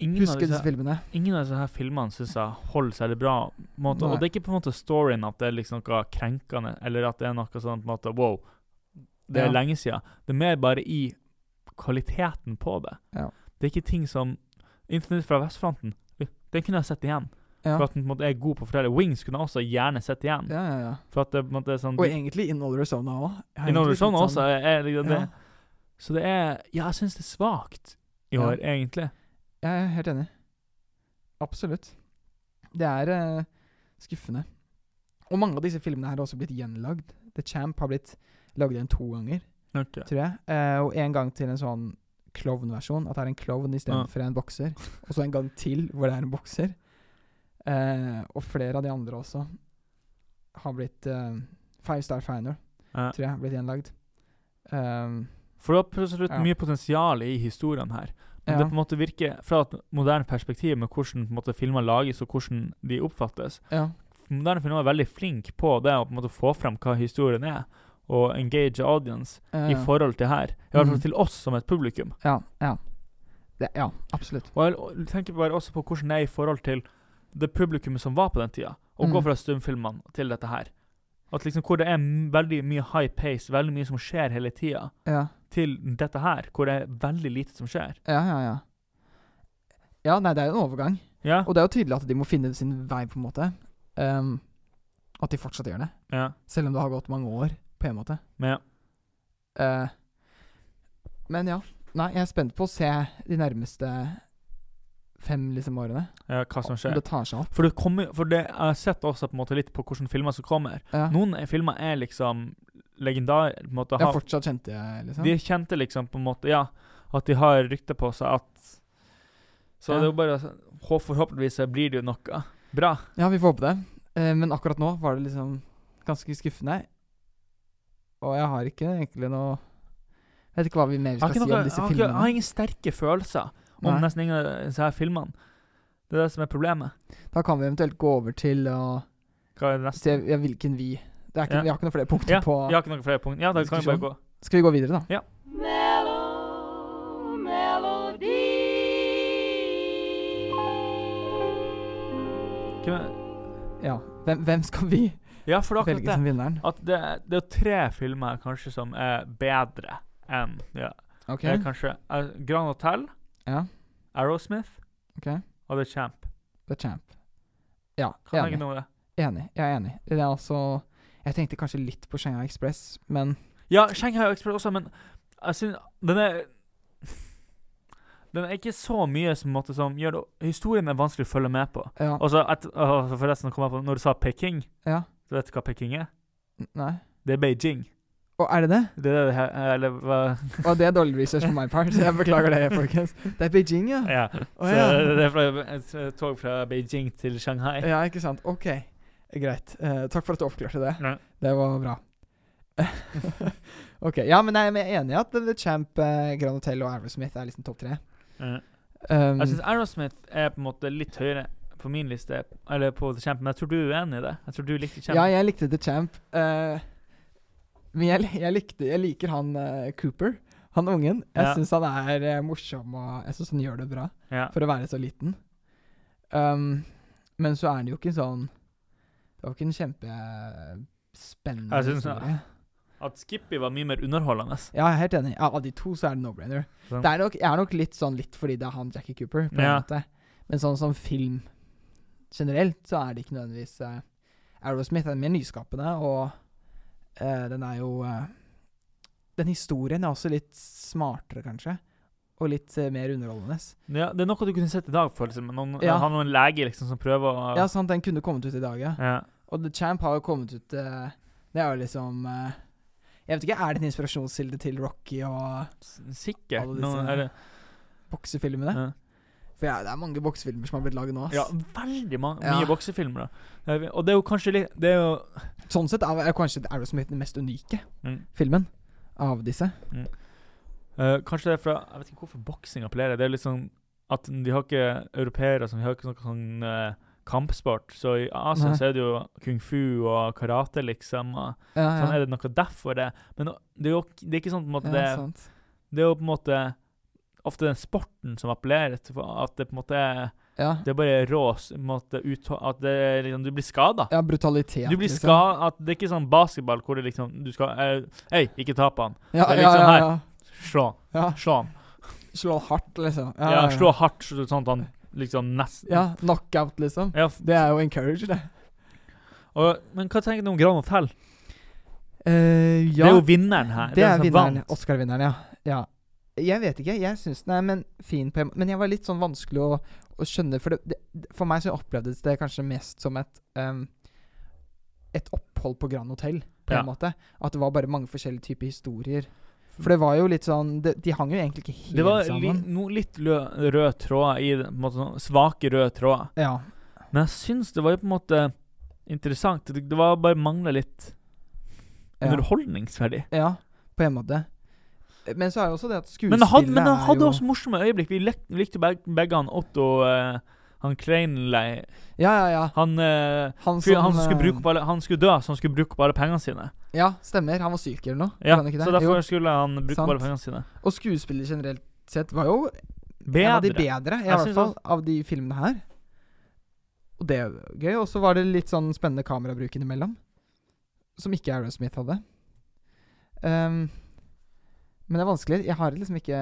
Ingen av disse, filmene? ingen av disse her filmene syns jeg holder særlig bra. Måte. Og det er ikke på en måte storyen at det er liksom noe krenkende, eller at det er noe sånn på en måte Wow, det er Ja. lenge siden. Det er mer bare i kvaliteten på det. Ja. Det er ikke ting som Infinite fra vestfronten. Den kunne jeg sett igjen. Ja. For at den på en måte er god på å fortelle. Wings kunne jeg også gjerne sett igjen. Ja, ja, ja. For at det på en måte er sånn Og egentlig In All Arizona òg. Innover sånn også er, er liksom det. Så det er Ja, jeg syns det er svakt i år, egentlig. Jeg er helt enig. Absolutt. Det er uh, skuffende. Og mange av disse filmene her har også blitt gjenlagd. The Champ har blitt lagd igjen to ganger, okay. tror jeg. Uh, og en gang til en sånn klovnversjon. At det er en klovn istedenfor Ja. en bokser. Og så en gang til hvor det er en bokser. Uh, og flere av de andre også har blitt uh, Five Star final Ja. tror jeg, har blitt gjenlagd. Um, For det er absolutt Ja. mye potensial i historien her. Ja. det på en måte virker fra et moderne perspektiv med hvordan på en måte, filmer lages og hvordan de oppfattes. ja. Moderne filmer er veldig flinke på det å på en måte få frem hva historien er, og engage audience ja, i forhold til her. I hvert fall Mhm. til oss som et publikum. Ja. Ja. Det, ja, absolutt. Og jeg tenker bare også på hvordan det er i forhold til det publikummet som var på den tida. Å gå Mhm. fra stumfilmene til dette her. At liksom Hvor det er veldig mye high pace, veldig mye som skjer hele tida, Ja. Til dette her, hvor det er veldig lite som skjer. Ja, ja, ja. Ja, nei, det er jo en overgang. Ja. Og det er jo tydelig at de må finne sin vei, på en måte. Um, at de fortsatt gjør det. ja. Selv om det har gått mange år, på en måte. Men ja. Uh, men ja. Nei, jeg er spent på å se de nærmeste fem liksom årene. ja, hva som Om skjer. det tar seg opp. For det kommer For det, jeg har sett også på en måte litt på hvilke filmer som kommer. Ja. Noen er- filmer er liksom legendar... Måte, ja, har, fortsatt kjente jeg, liksom. de kjente liksom på en måte Ja, at de har rykte på seg at Så Ja. det er jo bare Forhåpentligvis blir det jo noe bra. Ja, vi får håpe det. Eh, men akkurat nå var det liksom ganske skuffende. Og jeg har ikke egentlig noe Jeg vet ikke hva vi mer skal si noe, om disse jeg filmene. jeg har ingen sterke følelser om Nei. nesten ingen av disse her filmene. Det er det som er problemet. Da kan vi eventuelt gå over til å Hva er det neste? se ja, hvilken vi ikke, Ja. Vi har ikke noen flere punkter Ja, på vi har ikke noen flere punkter. Ja, da kan vi bare gå. Skal vi gå videre, da? Ja. Melo, melodi. Ja. Hvem, hvem skal vi Ja, velge det. som vinneren? At det, det er tre filmer kanskje som er bedre enn ja. okay. Kanskje uh, Grand Hotel, Ja. Aerosmith okay. og The Champ. The Champ. Ja, Kan jeg enig. det? enig. Jeg er enig. Det er altså Jeg tenkte kanskje litt på Shanghai Express, men Ja, Shanghai Express også, men jeg synes den er Den er ikke så mye som, måtte, som gjør det Historien er vanskelig å følge med på. ja. Og så et, å, forresten kom jeg på Når du sa Peking, ja. så vet du hva Peking er? Nei. Det er Beijing. Å, er det det? Det er det her Eller hva Å, det er dårlig research på my part. Jeg beklager det, folkens. Det er Beijing, ja. Ja. Å, så det er fra, et tog fra Beijing til Shanghai. Ja, ikke sant. Ok. Greit. Uh, takk for at du oppklarte det. Nei. Det var bra. ok. Ja, men jeg er enig i at The Champ, uh, Grand Hotel og Aerosmith er liksom topp tre. Ja. Um, Jeg syns Aerosmith er på en måte litt høyere på min liste, eller på The Champ, men jeg tror du er uenig i det? Jeg tror du likte Champ. ja, jeg likte The Champ. Uh, men jeg, jeg, likte, jeg liker han uh, Cooper. Han ungen. Jeg Ja. syns han er uh, morsom, og jeg syns han gjør det bra Ja. for å være så liten. Um, men så er han jo ikke sånn Det var ikke en kjempespennende Jeg synes- historie. At Skippy var mye mer underholdende. Ja, jeg er helt enig. Ja, Av de to så er det no-brainer. Sånn. Det er nok, jeg er nok litt sånn litt fordi det er han Jackie Cooper, på en Ja. måte. Men sånn som film generelt, så er det ikke nødvendigvis uh, Aerosmith er mer nyskapende, og uh, den er jo uh, den historien er også litt smartere, kanskje. Og litt uh, mer underholdende. Ja, det er noe du kunne sett i dag, det som. Noen, Ja. Han var en lege liksom som prøver å Ja, sant, den kunne kommet ut i dag, ja. ja. Og The Champ har jo kommet ut eh, Det er jo liksom eh, Jeg vet ikke, er det en inspirasjonskilde til Rocky og Sikkert. Alle disse- det, boksefilmene? ja. For ja, det er mange boksefilmer som har blitt laget nå. ass. ja, veldig mange, Ja. mye boksefilmer. da. Og det er jo kanskje litt Det er jo Sånn sett er er kanskje Aerosmith den mest unike mm. filmen av disse. Eh, kanskje det er fra Jeg vet ikke hvorfor boksing appellerer. Det er litt sånn at de har ikke europeere som har ikke noe sånn eh, kampsport. Så i Asia Nei. så er det jo kung fu og karate, liksom. Og Ja, sånn er det noe derfor det. Men det er jo det er ikke sånn på en måte ja, det, det er jo på en måte ofte den sporten som appellerer til at det på en måte er Ja. Det er bare rå måte, At det liksom, du blir skada. ja, brutalitet. Du blir liksom. ska at Det er ikke sånn basketball hvor det liksom Du skal eh, Hei, ikke ta på han. Ja, det er ja, liksom ja, her. Slå han. ja. Slå han. Slå hardt, liksom. Ja, slå hardt, sånn at han liksom nesten Ja, knockout, liksom. Ja, Det er jo encourage, det. og, men hva tenker du om Grand Hotel? Eh, Det er jo vinneren her. det er vinneren. Oscar-vinneren, ja. ja. Jeg vet ikke. Jeg syns den er men, fin på en Men jeg var litt sånn vanskelig å, å skjønne, for det, det, for meg så opplevdes det kanskje mest som et um, Et opphold på Grand Hotel, på Ja. en måte. At det var bare mange forskjellige typer historier. For det var jo litt sånn De, De hang jo egentlig ikke helt sammen. Det var li, no, litt lø, rød tråd i. På en måte sånn svake røde tråder. Ja. Men jeg syns det var jo på en måte interessant. Det, det var bare mangla litt ja. underholdningsverdi. Ja, på en måte. Men så er det også det at skuespillet Men det hadde, men det hadde jo også morsomme øyeblikk. Vi lek, likte begge, begge han Otto eh, Han Kleinlei Ja, ja, ja. Han, eh, Han fyr, han som eh, skulle bruke opp alle Han skulle dø, så han skulle bruke opp alle pengene sine. Ja, stemmer. Han var syk eller noe. Ja, Var han ikke det? Så derfor Jo. skulle han bruke opp alle pengene sine. Og skuespillet generelt sett var jo en av de bedre, i Jeg hvert synes fall, av de filmene her. Og det er jo gøy. Og så var det litt sånn spennende kamerabruk innimellom. Som ikke Aerosmith hadde. Ehm, men det er vanskelig. Jeg har liksom ikke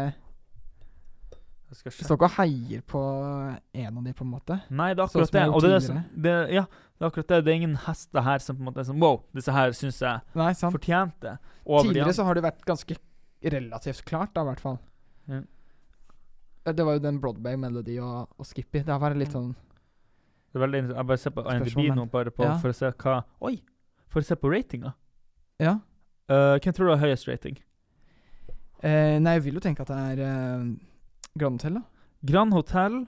Sjekke. står ikke og heier på en av de, på en måte. Nei, det er Sånn akkurat det. Og det er det Ja, det er akkurat det. Det er ingen hester her som på en måte er sånn Wow, disse her syns jeg Nei, sant. fortjente Tidligere så har det vært ganske relativt klart, da, i hvert fall. Ja. Det var jo den Broadway Melody og, og Skippy. Det har vært litt sånn Det er veldig. Jeg bare ser på IMDb nå, bare på, Ja. for å se hva Oi! For å se på ratinga. Ja. Uh, hvem tror du har høyest rating? Uh, nei, jeg vil jo tenke at det er eh, Grand Hotel, da. Grand Hotel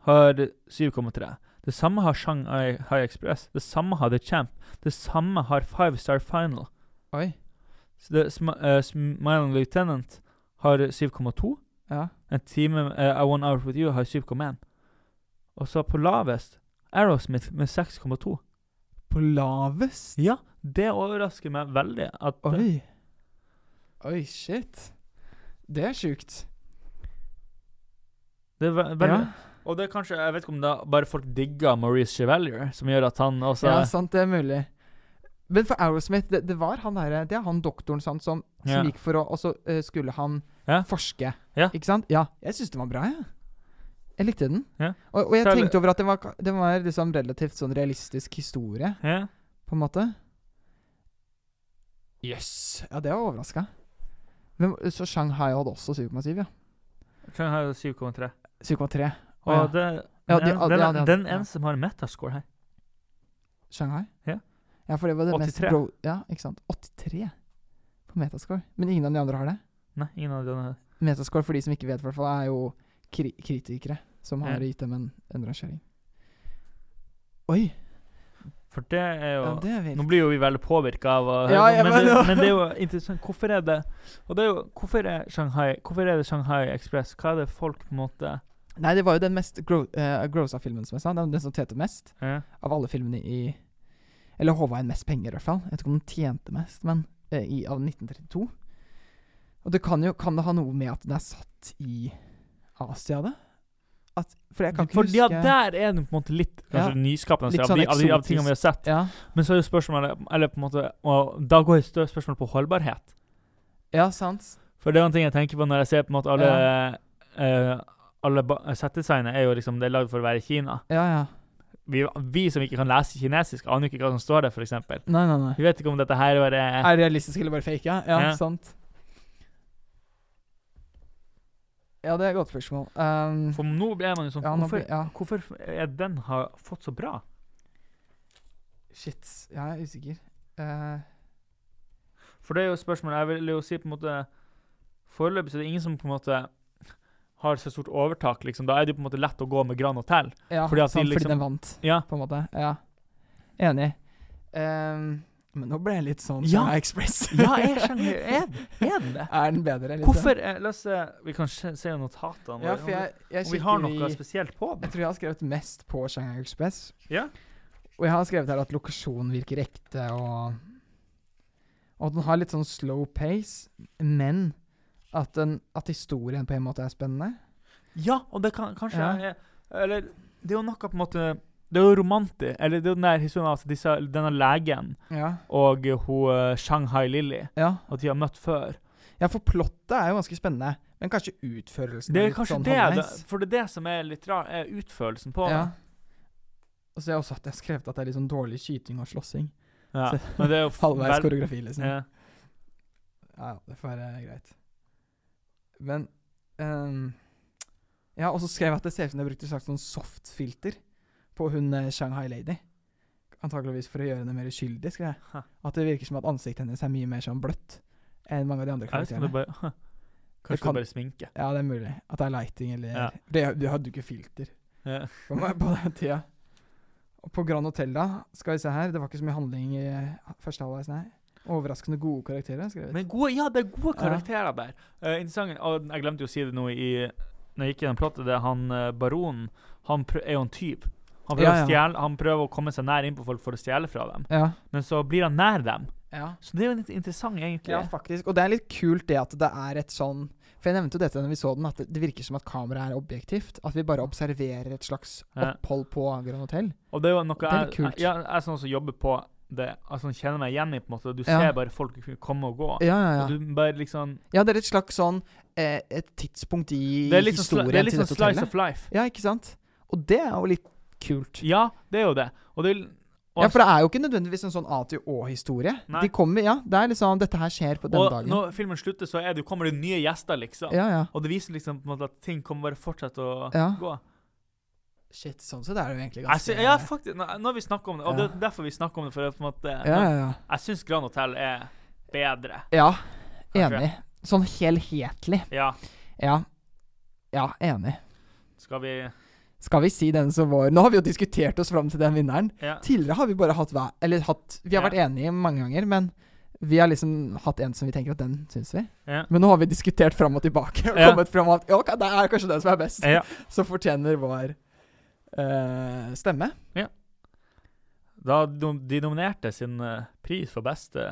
har 7,3. Det samme har Shanghai High Express. Det samme har The Champ. Det samme har Five Star Final. Oi. Så det, sm uh, Smiling Lieutenant har 7,2. Ja. En time uh, One Hour With You har 7,1. Og så på lavest Aerosmith med 6,2. På lavest? Ja, det overrasker meg veldig. At Oi. Oi, shit. Det er sjukt. Det er veldig Ja. Og det er kanskje Jeg vet ikke om det er bare folk digger Maurice Chevalier, som gjør at han også ja, sant, det er mulig. Men for Aerosmith, det, det var han der, Det er han doktoren sant, som, som Ja. gikk for å Og så uh, skulle han Ja. forske. Ja. Ikke sant? Ja. Jeg syns den var bra, jeg. Jeg likte den. Og, og jeg Særlig- tenkte over at det var, det var liksom relativt sånn realistisk historie, på en måte. Jøss. Ja, det var overraska. Så Shanghai hadde også 7,7, ja. Shanghai har 7,3. 7,3. Og ja. det Ja, den, de- den, de den ja. eneste som har metascore her. Shanghai? Ja. Ja, for det var det mest 83. bro... Ja, ikke sant. 83 på metascore. Men ingen av de andre har det. Nei, ingen av de andre. Metascore, for de som ikke vet, for hvert fall, er jo kri kritikere som har gitt dem en, en rangering. Oi! For det er jo Ja, det er Nå blir jo vi veldig påvirka av å Ja, høre, men- det, men det er jo interessant. Hvorfor er det Og det er jo Hvorfor er Shanghai Hvorfor er det Shanghai Express? Hva er det folk på en måte Nei, det var jo den mest gro uh, grossa-filmen, som jeg sa. Den, den som tjente mest ja. av alle filmene i Eller håva inn mest penger, i hvert fall. Jeg vet ikke om den tjente mest, men uh, i, av 1932. Og det kan jo Kan det ha noe med at den er satt i Asia, det? At, for jeg kan ikke For huske ja, der er den på en måte litt kanskje Ja, nyskapende litt av, sånn av, de, av tingene vi har sett. Ja, Men så er jo spørsmålet Eller på en måte Og da går jo større spørsmål på holdbarhet. ja sant. For det er en ting jeg tenker på når jeg ser på en måte alle eh, Alle settdesignet er jo liksom Det er lagd for å være i Kina. Ja, ja. Vi, vi som ikke kan lese kinesisk, aner ikke hva som står der, f.eks. Nei, nei, nei. Vi vet ikke om dette her var, eh, Er det realistisk eller bare fake? Ja, ja, Ja. sant. Ja, det er et godt spørsmål. Um, For nå ble man jo sånn ja, nå hvorfor, ja, hvorfor er den har fått så bra? shit. Jeg er usikker. Uh, For det er jo spørsmålet Jeg vil jo si på en måte Foreløpig så er det ingen som på en måte har så stort overtak. liksom. Da er det jo på en måte lett å gå med Grand Hotel. ja, Fordi at de liksom, fordi den vant, Ja. på en måte. Ja. Enig. Um, men nå ble jeg litt sånn Ja. Express. Ja, er, skjønner. er, er den det? er den bedre? Liksom? Hvorfor eh, La oss se Vi kan se, notatene. Ja, for jeg, jeg vi, om vi har noe i- spesielt på Jeg tror jeg har skrevet mest på Shanghai Express. Ja. Og jeg har skrevet her at lokasjonen virker ekte, og Og at den har litt sånn slow pace, men at, en, at historien på en måte er spennende. Ja, og det kan kanskje Ja. er- Eller det er jo noe på en måte Det er jo romantisk. Eller det er jo den der historien at disse, denne legen Ja. og hun eh, Shanghai Lily Ja, At de har møtt før. ja for plottet er jo ganske spennende, men kanskje utførelsen Det er kanskje sånn det. For det er det som er litt rart, er utførelsen på Ja. Og så er også at jeg har skrevet at det er litt sånn dårlig skyting og slåssing. Ja. Så- Men det er jo Halvveis koreografi, liksom. Ja, ja, det får være greit. Men um, Ja, og så skrev jeg at det ser ut som de brukte brukt et slags sånn softfilter på hun eh, Shanghai Lady. Antakeligvis for å gjøre henne mer uskyldig, skrev jeg. At det virker som at ansiktet hennes er mye mer sånn bløtt enn mange av de andre karakterene. vet ikke om det Kanskje kan- bare sminke. Ja, det er mulig. At det er lighting eller Ja. det, Du hadde jo ikke filter Ja. på den tida. Og på Grand Hotel, da, skal vi se her Det var ikke så mye handling i første halvveis, nei. Overraskende gode karakterer, skrevet. Men gode, ja, det er gode karakterer der. Uh, interessant, og Jeg glemte jo å si det nå i Når jeg gikk gjennom plottet. Det er han eh, baronen Han er jo en tyv. Han prøver, Ja, ja. Stjæle, han prøver å komme seg nær innpå folk for å stjele fra dem. Ja. Men så blir han nær dem. ja. Så det er jo litt interessant, egentlig. Ja, faktisk. Og det er litt kult det at det er et sånn For jeg nevnte jo dette når vi så den, at det, virker som at kameraet er objektivt. At vi bare observerer et slags opphold på Grand Hotel. Og det er jo noe Det er jeg, jeg, jeg er sånn som jobber på det, altså kjenner meg igjen i. på en måte Du Ja. ser bare folk komme og gå. Ja, ja, ja. Og liksom Ja, det er et slags sånn eh, Et tidspunkt i Det litt sånn, sli- historien det er litt til sånn slice of life. Ja, ikke sant? Og det er jo litt kult. Ja, det er jo det. Og det og Ja, for det er jo ikke nødvendigvis en sånn A til Å-historie. De kommer, ja, det er liksom Dette her skjer på denne og dagen. når filmen slutter, så er det, kommer det nye gjester, liksom. Ja, ja. Og det viser liksom på en måte at ting kommer bare fortsette å Ja. gå. Shit, sånn så er det jo egentlig ganske sy ja, faktisk, nå, har vi snakket om det, og det er derfor vi snakker om det. For at, på en måte, Ja, ja. Jeg syns Grand Hotel er bedre. Ja, enig. Sånn helhetlig. Ja. Ja. Ja, enig. Skal vi Skal vi si den som var Nå har vi jo diskutert oss fram til den vinneren. Ja. Tidligere har vi bare hatt hver Eller hatt Vi har vært enige mange ganger, men vi har liksom hatt en som vi tenker at den syns vi. Ja. Men nå har vi diskutert fram og tilbake og kommet fram at ja, det er kanskje den som er best. Som fortjener vår eh, stemme. Da de, nominerte sin eh, pris for beste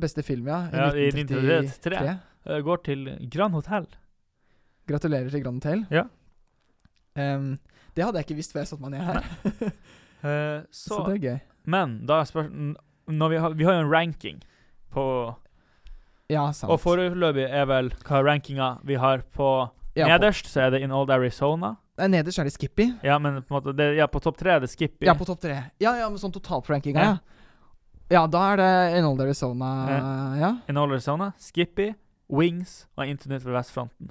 Beste film, ja. I Ja, i 1933. 1933. eh, går til Grand Hotel. Gratulerer til Grand Hotel. Ja. Um, det hadde jeg ikke visst før jeg satte meg ned her. uh, Så, så, det er gøy. Men da spørsmålet vi, har, vi har jo en ranking på Ja, sant. Og foreløpig er vel hva rankinga vi har på ja, på, Nederst så er det In Old Arizona. Nei, Nederst er det Skippy. Ja, men på en måte det, Ja, på topp tre er det Skippy. Ja, på topp tre. Ja, ja, men sånn totalt Ja. ja. Ja, da er det In Old Arizona, ja. In Old Arizona, Skippy, Wings og Internet ved Vestfronten.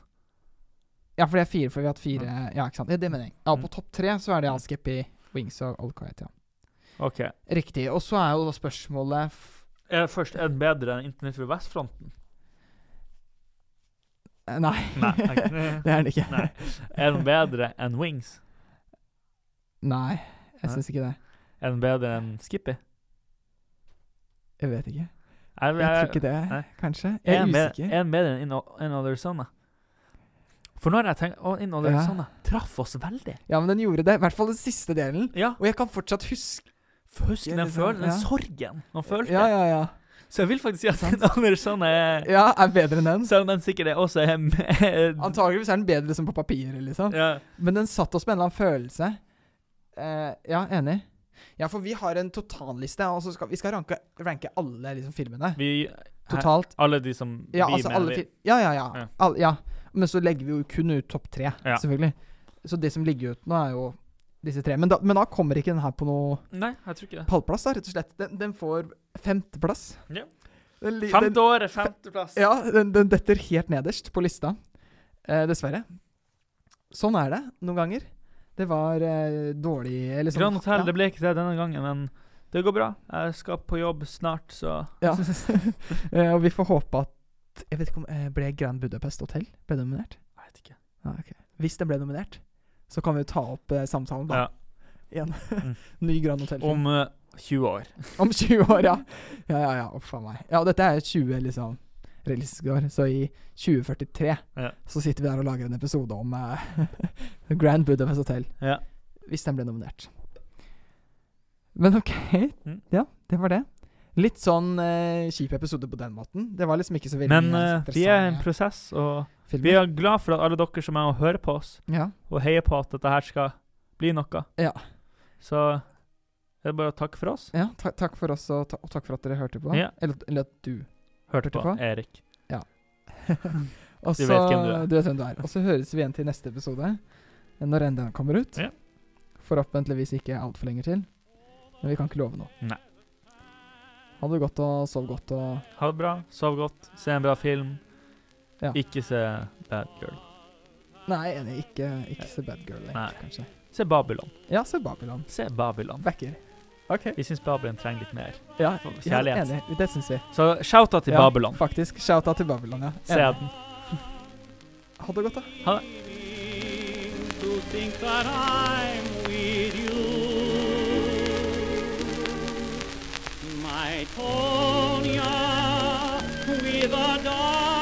Ja, for det er fire, for vi har hatt fire Ja, ikke sant. Ja, det mener jeg. Ja, Mm. på topp tre så er det ja, Skippy, Wings og Old Quiet, ja. OK. Riktig. Og så er jo da spørsmålet f Er først er det bedre enn Internett ved Vestfronten? Nei, Nei. det er den ikke. Nei. Er den bedre enn Wings? Nei, jeg syns ikke det. Er den bedre enn Skippy? Jeg vet ikke. Jeg, Jeg tror ikke det, Nei. kanskje. Er Jeg er bedre, usikker. er den bedre enn In In Arizona? For nå har jeg tenkt Å, In Old Ja. Arizona traff oss veldig. Ja, men den gjorde det. I hvert fall den siste delen. Ja. Og jeg kan fortsatt huske Husk den, følelsen, den ja. sorgen man følte. Ja, ja, ja. Så jeg vil faktisk si at Sant. Andersson er Ja, er bedre enn den. Selv om den sikkert er også er Antageligvis er den bedre liksom på papiret, liksom. ja. Men den satt oss med en eller annen følelse. Uh, ja, enig. Ja, for vi har en totalliste, og så skal vi skal ranke, ranke alle liksom, filmene. Vi Totalt. Alle de som Ja, vi altså mener. Ja, ja, ja. Ja. All, ja. Men så legger vi jo kun ut topp tre, Ja. selvfølgelig. Så det som ligger ut nå, er jo disse tre. Men da, men da kommer ikke den her på noe Nei, jeg tror ikke det. pallplass, da, rett og slett. Den, den får femteplass. Ja. Den, Femte året, femteplass. ja, den, den detter helt nederst på lista. Eh, dessverre. Sånn er det noen ganger. Det var eh, dårlig eller sånn- Grand Hotel, ja. det ble ikke det denne gangen, men det går bra. Jeg skal på jobb snart, så Ja. Eh, og vi får håpe at Jeg vet ikke om eh, Ble Grand Budapest Hotel Ble nominert? Jeg vet ikke. Ah, okay. Hvis den ble nominert, så kan vi jo ta opp eh, samtalen, da. Ja. Igjen. Mm. Ny Grand Hotel. Om eh, 20 år. Om 20 år, ja. Ja, ja, ja. Uff a meg. Ja, og dette er 20 liksom realistiske år, så i 2043 Ja. så sitter vi der og lager en episode om eh, Grand Budapest Hotel. Ja. Hvis den ble nominert. Men OK. Mm. Ja, det var det. Litt sånn eh, kjip episode på den måten. Det var liksom ikke så veldig Men eh, vi er en prosess, og filmer. vi er glad for at alle dere som er og hører på oss, Ja. og heier på at dette her skal bli noe. Ja. Så er bare takk for oss. ja ta takk for oss, og, ta og takk for at dere hørte på. Ja. Eller, eller at du Hørte Hørte på, på? Erik. Og Du vet hvem du er. Du vet hvem du er. Og så høres vi igjen til neste episode, når enn den kommer ut. Ja. Forhåpentligvis ikke altfor lenge til. Men vi kan ikke love noe. Nei. Ha det godt og sov godt og Ha det bra, sov godt, se en bra film. Ja. Ikke se Bad Girl. Nei, enig. Ikke, ikke se Bad Girl, lenger, kanskje. Se Babylon. Ja, se Babylon. Se Babylon. Backer. OK. Vi syns Babylon trenger litt mer Ja, kjærlighet. Ja, enig. Det syns vi. Så shout-out til ja, Babylon. Faktisk. Shout-out til Babylon, ja. Se den. Ha det godt, da. to think that I'm with you. My Tonya with a dark